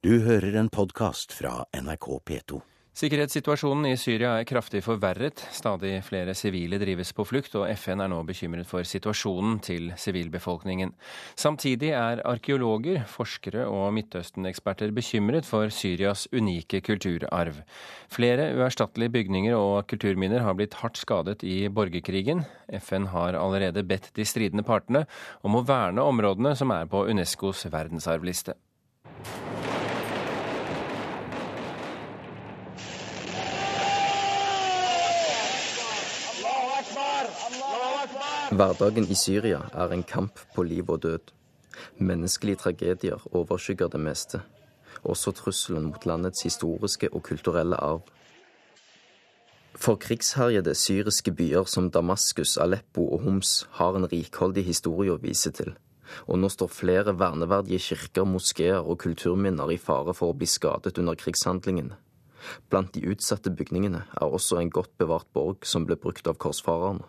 Du hører en podkast fra NRK P2. Sikkerhetssituasjonen i Syria er kraftig forverret. Stadig flere sivile drives på flukt, og FN er nå bekymret for situasjonen til sivilbefolkningen. Samtidig er arkeologer, forskere og Midtøsten-eksperter bekymret for Syrias unike kulturarv. Flere uerstattelige bygninger og kulturminner har blitt hardt skadet i borgerkrigen. FN har allerede bedt de stridende partene om å verne områdene som er på Unescos verdensarvliste. Hverdagen i Syria er en kamp på liv og død. Menneskelige tragedier overskygger det meste. Også trusselen mot landets historiske og kulturelle arv. For krigsherjede syriske byer som Damaskus, Aleppo og Homs har en rikholdig historie å vise til. Og nå står flere verneverdige kirker, moskeer og kulturminner i fare for å bli skadet under krigshandlingene. Blant de utsatte bygningene er også en godt bevart borg som ble brukt av korsfarerne.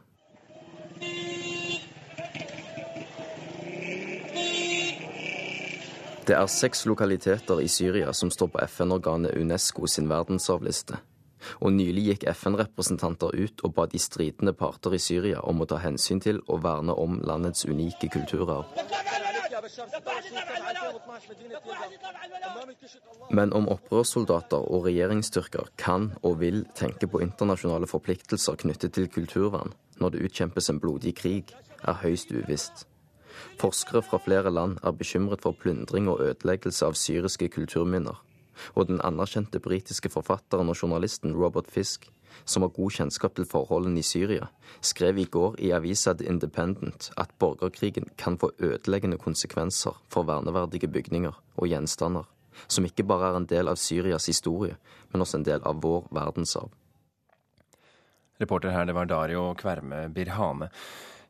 Det er seks lokaliteter i Syria som står på FN-organet Unesco sin verdensarvliste. Og nylig gikk FN-representanter ut og ba de stridende parter i Syria om å ta hensyn til og verne om landets unike kulturarv. Men om opprørssoldater og regjeringsstyrker kan og vil tenke på internasjonale forpliktelser knyttet til kulturvern når det utkjempes en blodig krig, er høyst uvisst. Forskere fra flere land er bekymret for plyndring og ødeleggelse av syriske kulturminner. Og den anerkjente britiske forfatteren og journalisten Robert Fisk, som har god kjennskap til forholdene i Syria, skrev i går i avisa The Independent at borgerkrigen kan få ødeleggende konsekvenser for verneverdige bygninger og gjenstander, som ikke bare er en del av Syrias historie, men også en del av vår verdensarv. Reporter her, det var Dario Kverme Birhane.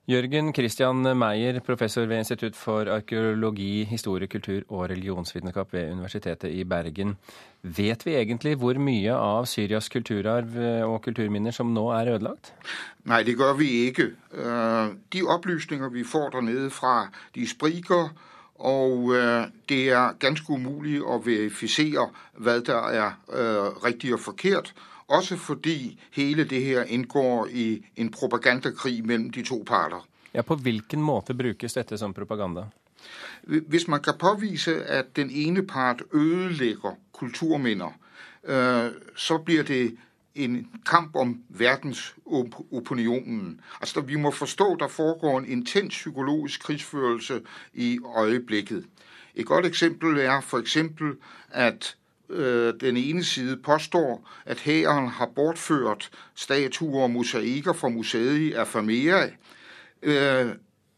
Jørgen Christian Meyer, professor ved Institutt for arkeologi, historie, kultur og religionsvitenskap ved Universitetet i Bergen. Vet vi egentlig hvor mye av Syrias kulturarv og kulturminner som nå er ødelagt? Nei, det gjør vi ikke. Øh, de opplysninger vi får der nede fra, de spriker. Og øh, det er ganske umulig å verifisere hva der er øh, riktig og forkert. Også fordi hele det her inngår i en propagandakrig mellom de to parter. Ja, På hvilken måte brukes dette som propaganda? Hvis man kan påvise at den ene part ødelegger kulturminner, øh, så blir det en kamp om verdensopinionen. Altså, vi må forstå der foregår en intens psykologisk krigsførelse i øyeblikket. Et godt eksempel er f.eks. at Øh, den ene side påstår at hæren har bortført statuer og mosaikker fra museet i Afamea. Øh,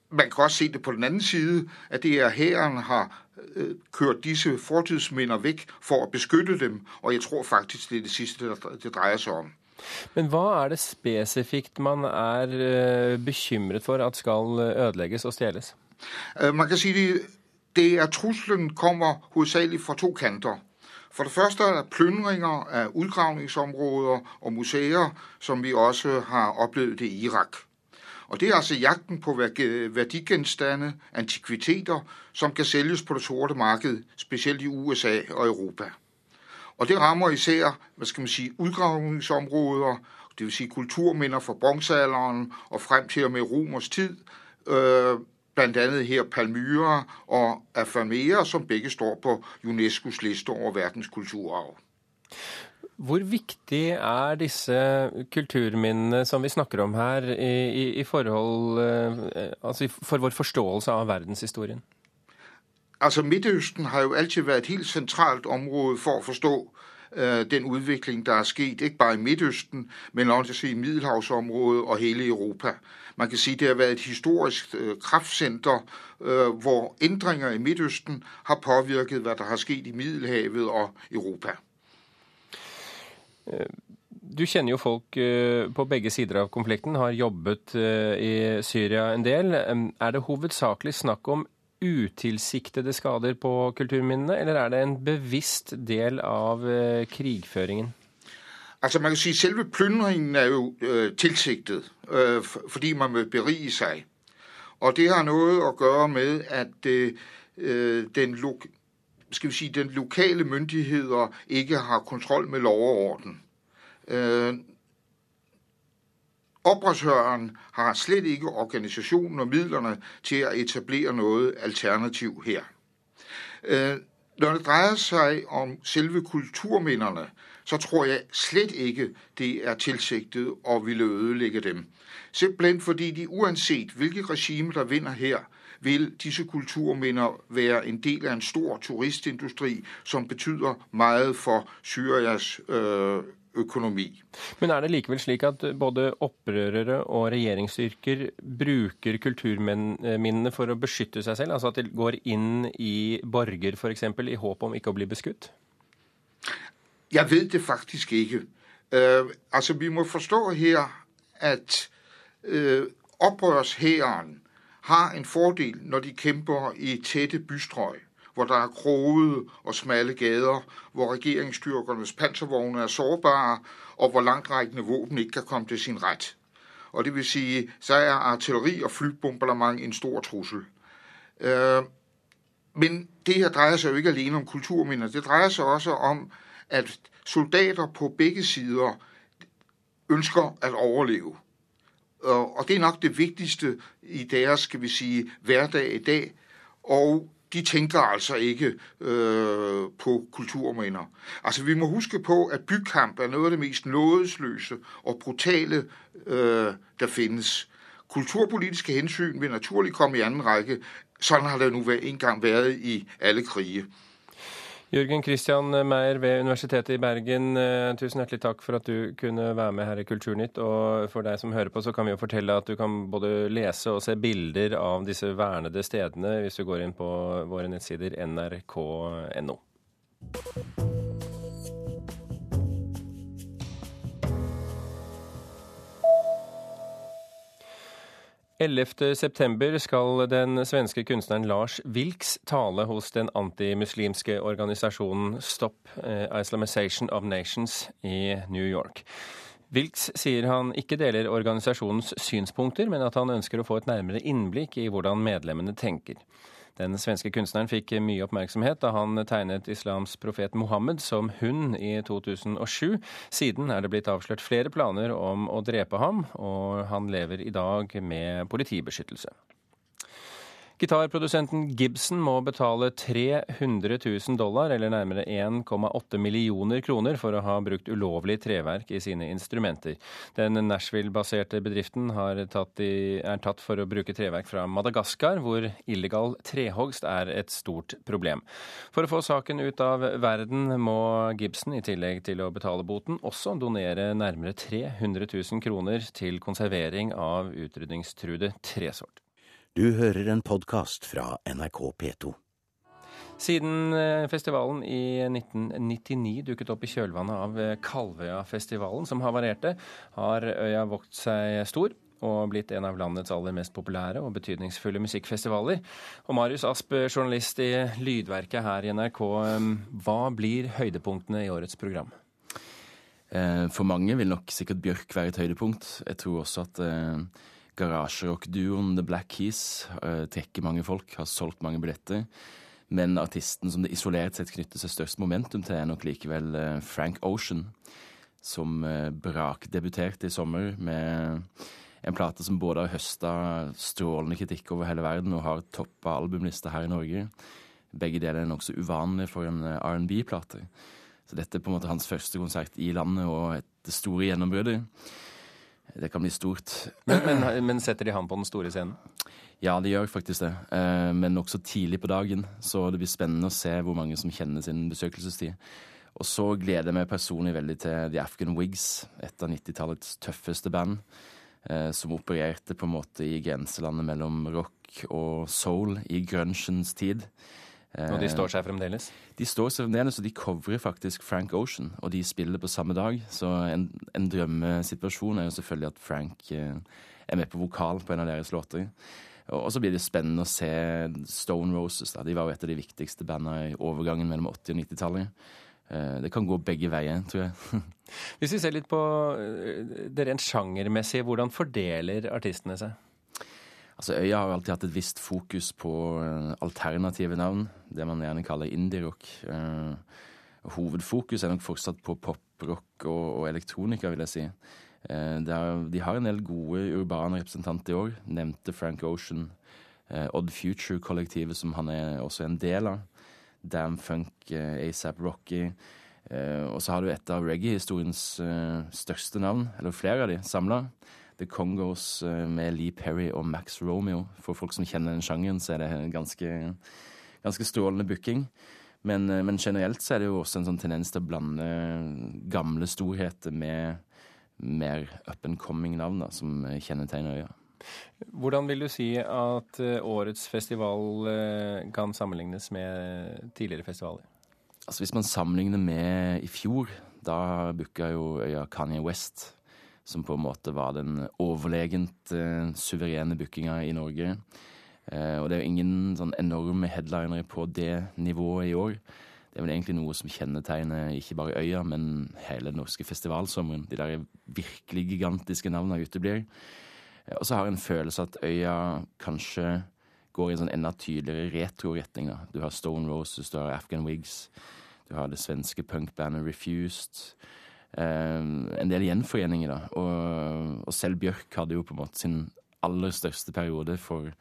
man kan også se det på den anden side, at det er hæren har øh, kørt disse fortidsminder vekk for å beskytte dem, og jeg tror faktisk det er det siste det dreier seg om. Men hva er det spesifikt man er bekymret for at skal ødelegges og stjeles? Man kan si det, det er trusselen kommer hovedsakelig fra to kanter. For det første er det plyndringer av utgravningsområder og museer, som vi også har opplevd i Irak. Og Det er altså jakten på verdigenstande, antikviteter, som kan selges på det sorte marked, spesielt i USA og Europa. Og Det rammer især hva skal man si, utgravningsområder, dvs. Si kulturminner fra bronsealderen og frem til og med romers tid. Øh, bl.a. her Palmyra og Afamea, som begge står på Unescos liste over verdens kulturarv. Hvor viktig er disse kulturminnene som vi snakker om her, i, i forhold, eh, altså for vår forståelse av verdenshistorien? Altså Midtøsten har jo alltid vært et helt sentralt område for å forstå den utvikling der er skjedd, ikke bare i Midtøsten, men også i Middelhavsområdet og hele Europa. Man kan si det har vært et historisk øh, kraftsenter øh, hvor endringer i Midtøsten har påvirket hva der har skjedd i Middelhavet og Europa. Øh, du kjenner jo folk på begge sider av konflikten, har jobbet i Syria en del. Er det hovedsakelig snakk om utilsiktede skader på kulturminnene, eller er det en bevisst del av krigføringen? Altså man kan si Selve plyndringen er jo øh, tilsiktet, øh, fordi man vil berige seg. Og det har noe å gjøre med at øh, den skal vi si, den lokale myndigheter ikke har kontroll med lov og orden. Øh, har slett ikke organisasjonen og midlene til å etablere noe alternativ her. Øh, når det dreier seg om selve kulturminnene, så tror jeg slett ikke det er tilsiktet å ville ødelegge dem. Simpelthen fordi de uansett hvilket regime der vinner her, vil disse kulturminner være en del av en stor turistindustri som betyr mye for Syrias øh, økonomi. Men er det likevel slik at både opprørere og regjeringsstyrker bruker kulturminnene for å beskytte seg selv? Altså at de går inn i borger f.eks. i håp om ikke å bli beskutt? Jeg vet det faktisk ikke. Uh, altså Vi må forstå her at uh, opprørshæren har en fordel når de kjemper i tette bystrøk hvor der er krogede og smalle gader, hvor regeringsstyrkernes panservogne er sårbare, og hvor langtrækkende våpen ikke kan komme til sin rett. Og det vil sige, så er artilleri og flybombardement en stor trussel. Øh, men det her dreier seg jo ikke alene om kulturminner. Det dreier seg også om at soldater på begge sider ønsker at overleve. Og det er nok det viktigste i deres skal vi sige, hverdag i dag. Og de tænker altså ikke øh, på kulturminner. Altså, Vi må huske på at bykamp er noe av det mest nådesløse og brutale øh, der finnes. Kulturpolitiske hensyn vil naturlig komme i annen rekke. Sånn har det nå en gang vært i alle kriger. Jørgen Christian Meyer ved Universitetet i Bergen, eh, tusen hjertelig takk for at du kunne være med her i Kulturnytt. Og for deg som hører på, så kan vi jo fortelle at du kan både lese og se bilder av disse vernede stedene hvis du går inn på våre nettsider nrk.no. 11.9 skal den svenske kunstneren Lars Wilks tale hos den antimuslimske organisasjonen Stop eh, Islamization of Nations i New York. Wilks sier han ikke deler organisasjonens synspunkter, men at han ønsker å få et nærmere innblikk i hvordan medlemmene tenker. Den svenske kunstneren fikk mye oppmerksomhet da han tegnet islams profet Mohammed som hund i 2007. Siden er det blitt avslørt flere planer om å drepe ham, og han lever i dag med politibeskyttelse. Gitarprodusenten Gibson må betale 300 000 dollar, eller nærmere 1,8 millioner kroner, for å ha brukt ulovlig treverk i sine instrumenter. Den Nashville-baserte bedriften tatt i, er tatt for å bruke treverk fra Madagaskar, hvor illegal trehogst er et stort problem. For å få saken ut av verden må Gibson, i tillegg til å betale boten, også donere nærmere 300 000 kroner til konservering av utrydningstruede tresort. Du hører en podkast fra NRK P2. Siden eh, festivalen i 1999 dukket opp i kjølvannet av eh, Kalvøyafestivalen, som havarerte, har øya vokst seg stor og blitt en av landets aller mest populære og betydningsfulle musikkfestivaler. Og Marius Asp, journalist i Lydverket her i NRK, eh, hva blir høydepunktene i årets program? For mange vil nok sikkert Bjørk være et høydepunkt. Jeg tror også at Garasjerock-duoen The Black Keys uh, trekker mange folk, har solgt mange billetter. Men artisten som det isolert sett knytter seg størst momentum til, er nok likevel uh, Frank Ocean, som uh, brakdebuterte i sommer med en plate som både har høsta strålende kritikk over hele verden og har toppa albumlista her i Norge. Begge deler er nokså uvanlig for en R&B-plate. Så dette er på en måte hans første konsert i landet og et store gjennombruddet. Det kan bli stort. Men, men, men, setter de han på den store scenen? Ja, de gjør faktisk det. Eh, men også tidlig på dagen. Så det blir spennende å se hvor mange som kjenner sin besøkelsestid. Og så gleder jeg meg personlig veldig til The African Wigs, et av 90-tallets tøffeste band. Eh, som opererte på en måte i grenselandet mellom rock og soul i grunchens tid. Og de står seg fremdeles? De står seg fremdeles, og de covrer faktisk Frank Ocean. Og de spiller på samme dag, så en, en drømmesituasjon er jo selvfølgelig at Frank eh, er med på vokal på en av deres låter. Og så blir det spennende å se Stone Roses. Da. De var jo et av de viktigste bandene i overgangen mellom 80- og 90-tallet. Eh, det kan gå begge veier, tror jeg. Hvis vi ser litt på eh, det rent sjangermessige, hvordan fordeler artistene seg? Altså, Øya har alltid hatt et visst fokus på uh, alternative navn, det man gjerne kaller indie-rock. Uh, hovedfokus er nok fortsatt på poprock og, og elektronika, vil jeg si. Uh, er, de har en del gode urbane representanter i år. Nevnte Frank Ocean. Odd Future-kollektivet, som han er også en del av. Dam Funk, ASAP Rocky. og så har du et av reggae-historiens største navn, eller flere av de, samla. The Congos eh, med Lee Perry og Max Romeo. For folk som kjenner den sjangeren, så er det ganske, ganske strålende booking. Men, eh, men, generelt så er det jo også en sånn tendens til å blande gamle storheter med mer up and coming-navn som kjennetegner øya. Hvordan vil du si at eh, årets festival kan sammenlignes med tidligere festivaler? Altså Hvis man sammenligner med i fjor, da booka jo øya Kanye West som på en måte var den overlegent eh, suverene bookinga i Norge. Eh, og det er jo ingen sånn enorme headlinere på det nivået i år. Det er vel egentlig noe som kjennetegner ikke bare øya, men hele den norske festivalsommeren. De der virkelig gigantiske navnene uteblir. Eh, og så har jeg en følelse at øya kanskje går i en sånn enda tydeligere retro-retning. Du har Stone Roses, du har Afghan Wigs, du har det svenske punkbandet Refused. Eh, en del gjenforeninger, da. Og, og, selv Bjørk hadde jo på en måte sin aller største periode for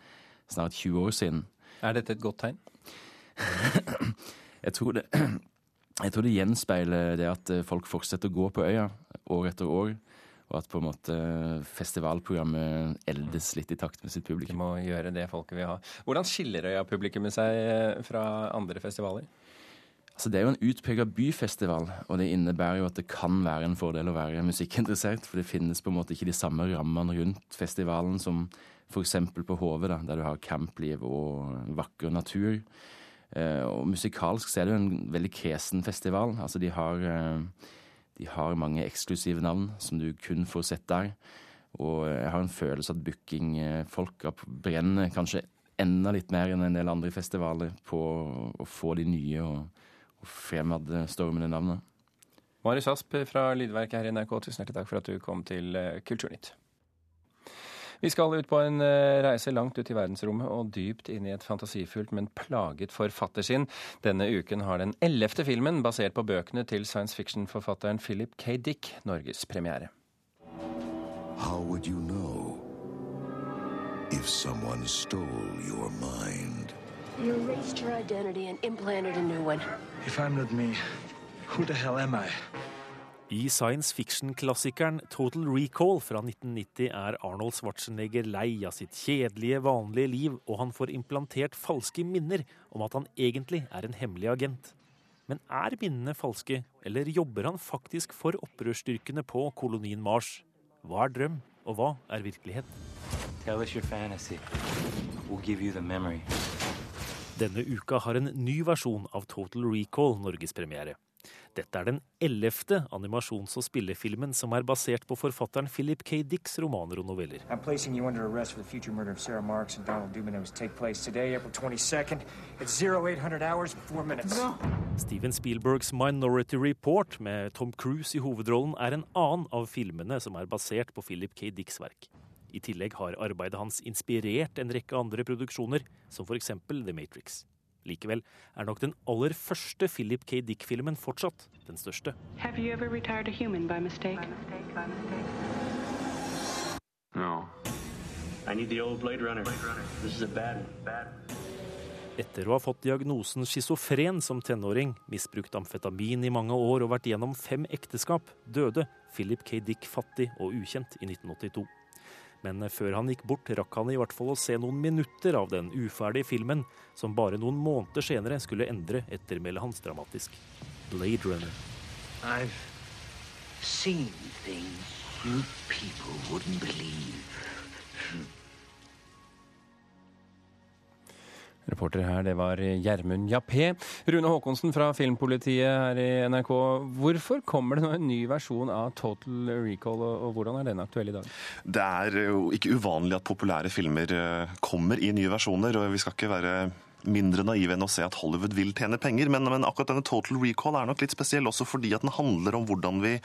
snart 20 år siden. Er dette et godt tegn? jeg, tror det, jeg tror det gjenspeiler det at eh, folk fortsetter å gå på øya år etter år. Og at på en måte festivalprogrammet eldes litt i takt med sitt publikum. De må gjøre det folket vil ha. Hvordan skiller Øya-publikummet seg eh, fra andre festivaler? Altså, det er jo en utprega byfestival, og det innebærer jo at det kan være en fordel å være musikkinteressert, for det finnes på en måte ikke de samme rammene rundt festivalen som f.eks. på HV, da, der du har campliv og vakker natur. Eh, og musikalsk så er det jo en veldig kresen festival. Altså, de har, eh, de har mange eksklusive navn som du kun får sett der. Og jeg har en følelse at bookingfolka brenner kanskje enda litt mer enn en del andre festivaler på å få de nye og fremadstormende navnet. Marius Asp fra Lydverket her i NRK, tusen hjertelig takk for at du kom til eh, Kulturnytt. Vi skal ut på en eh, reise langt ut i verdensrommet og dypt inn i et fantasifullt, men plaget forfattersinn. Denne uken har den ellevte filmen, basert på bøkene til science fiction-forfatteren Philip K. Dick, norgespremiere. How would you know if someone stole your mind? You erased her identity and implanted a new one. If I'm not me, who the hell am I? I science fiction-klassikeren Total Recall fra 1990 er Arnold Schwarzenegger lei av sitt kjedelige, vanlige liv, og han får implantert falske minner om at han egentlig er en hemmelig agent. Men er minnene falske, eller jobber han faktisk for opprørsstyrkene på kolonien Mars? Hva er drøm, og hva er virkelighet? Tell us your fantasy. We'll give you the memory. Denne uka har en ny versjon av Total Recall norgespremiere. Dette er den ellevte animasjons- og spillefilmen som er basert på forfatteren Philip K. Dicks romaner og noveller. Steven Spielbergs Minority Report med Tom Cruise i hovedrollen er en annen av filmene som er basert på Philip K. Dicks verk. I tillegg har arbeidet hans inspirert en rekke andre produksjoner, som f.eks. The Matrix. Likevel er nok den aller første Philip K. Dick-filmen fortsatt den største. Etter å ha fått diagnosen schizofren som tenåring, misbrukt amfetamin i mange år og vært gjennom fem ekteskap, døde Philip K. Dick fattig og ukjent i 1982. Men før han gikk bort, rakk han i hvert fall å se noen minutter av den uferdige filmen, som bare noen måneder senere skulle endre ettermælet hans dramatisk. Blade Runner. I've seen things you people wouldn't believe. Reporter her, det var Gjermund Jappé. Rune Haakonsen fra Filmpolitiet her i NRK. Hvorfor kommer det nå en ny versjon av Total Recall, og hvordan er den aktuell i dag? Det er jo ikke uvanlig at populære filmer eh, kommer i nye versjoner, og vi skal ikke være mindre naive enn å se at Hollywood vil tjene penger. Men, men, akkurat denne Total Recall er nok litt spesiell også fordi at den handler om hvordan vi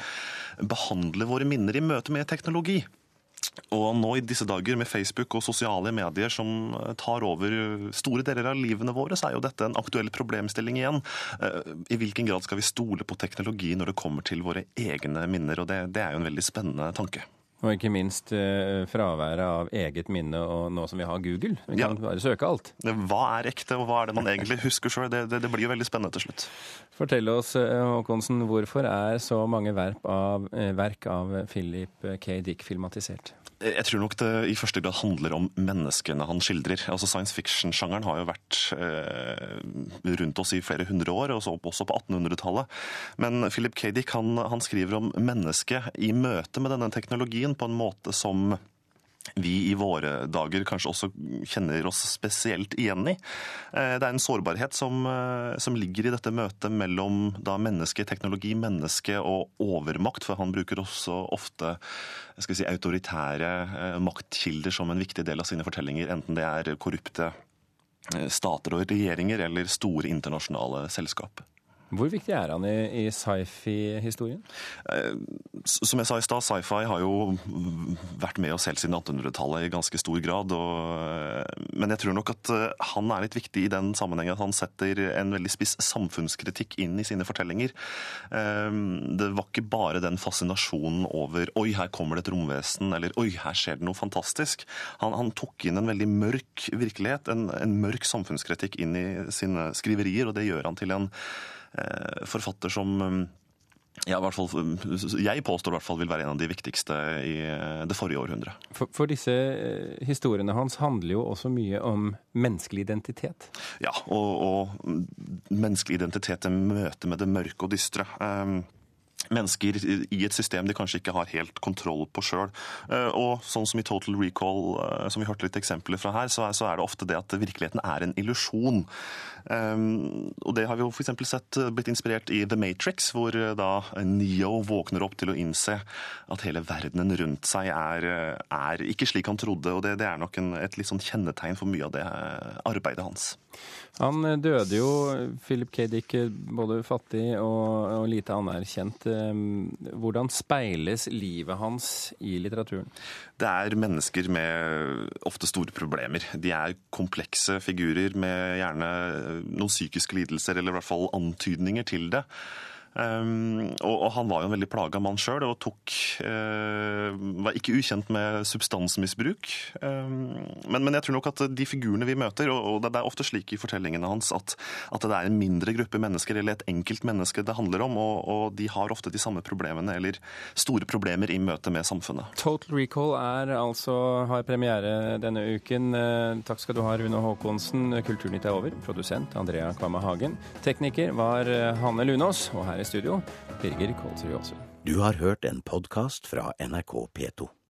behandler våre minner i møte med teknologi. Og nå i disse dager med Facebook og sosiale medier som eh, tar over store deler av livene våre, så er jo dette en aktuell problemstilling igjen. Eh, I hvilken grad skal vi stole på teknologi når det kommer til våre egne minner? Og det, det er jo en veldig spennende tanke. Og ikke minst eh, fraværet av eget minne og nå som vi har Google. Vi kan ja. bare søke alt. Hva er ekte, og hva er det man egentlig husker sjøl? Det, det, det, blir jo veldig spennende til slutt. Fortell oss, eh, Håkonsen, hvorfor er så mange verk av, eh, verk av Philip K. Dick filmatisert? Jeg tror nok det i første grad handler om menneskene han skildrer. Altså Science fiction-sjangeren har jo vært eh, rundt oss i flere hundre år, også, også på 1800-tallet. Men Philip K. Dick han, han skriver om mennesket i møte med denne teknologien på en måte som vi i våre dager kanskje også kjenner oss spesielt igjen i. Eh, det er en sårbarhet som, eh, som ligger i dette møtet mellom da menneske, teknologi, menneske og overmakt, for han bruker også ofte si, autoritære eh, maktkilder som en viktig del av sine fortellinger, enten det er korrupte stater og regjeringer eller store internasjonale selskap. Hvor viktig er han i, i sci-fi-historien? Eh, som jeg sa i stad, sci-fi har jo vært med oss helt siden 1800-tallet i ganske stor grad. Og, eh, men jeg tror nok at eh, han er litt viktig i den sammenhengen at han setter en veldig spiss samfunnskritikk inn i sine fortellinger. Det var ikke bare den fascinasjonen over 'oi, her kommer det et romvesen', eller 'oi, her skjer det noe fantastisk'. Han, han tok inn en veldig mørk virkelighet, en, en mørk samfunnskritikk inn i sine skriverier, og det gjør han til en forfatter som eh, ja, hvert fall, jeg påstår i hvert fall vil være en av de viktigste i eh, det forrige århundret. For, for, disse historiene hans handler jo også mye om menneskelig identitet? Ja, og, og menneskelig identitet i møte med det mørke og dystre. Um, mennesker i et system de kanskje ikke har helt kontroll på sjøl. Eh, og sånn som i Total Recall, eh, som vi hørte litt eksempler fra her, så er det ofte det at virkeligheten er en illusjon. Eh, og det har vi jo f.eks. sett blitt inspirert i The Matrix, hvor da Neo våkner opp til å innse at hele verdenen rundt seg er, er ikke slik han trodde. Og det, det er nok en, et litt sånn kjennetegn for mye av det arbeidet hans. Han døde jo, Philip K. Dick, både fattig og, og lite anerkjent. Ehm, hvordan speiles livet hans i litteraturen? Det er mennesker med ofte store problemer. De er komplekse figurer med gjerne noen psykiske lidelser, eller i hvert fall antydninger til det. Um, og, og, han var jo en veldig plaga mann sjøl og tok uh, Var ikke ukjent med substansmisbruk. Um, men, men, jeg tror nok at de figurene vi møter, og, og det er ofte slik i fortellingene hans at, at, det er en mindre gruppe mennesker eller et enkelt menneske det handler om, og, og, de har ofte de samme problemene eller store problemer i møte med samfunnet. Total Recall er altså har premiere denne uken. Uh, takk skal du ha, Rune Haakonsen. Kulturnytt er over. Produsent Andrea Kvamme Hagen. Tekniker var uh, Hanne Lunås. og her studio, Birger Kolsrud Aasund. Du har hørt en podkast fra NRK P2.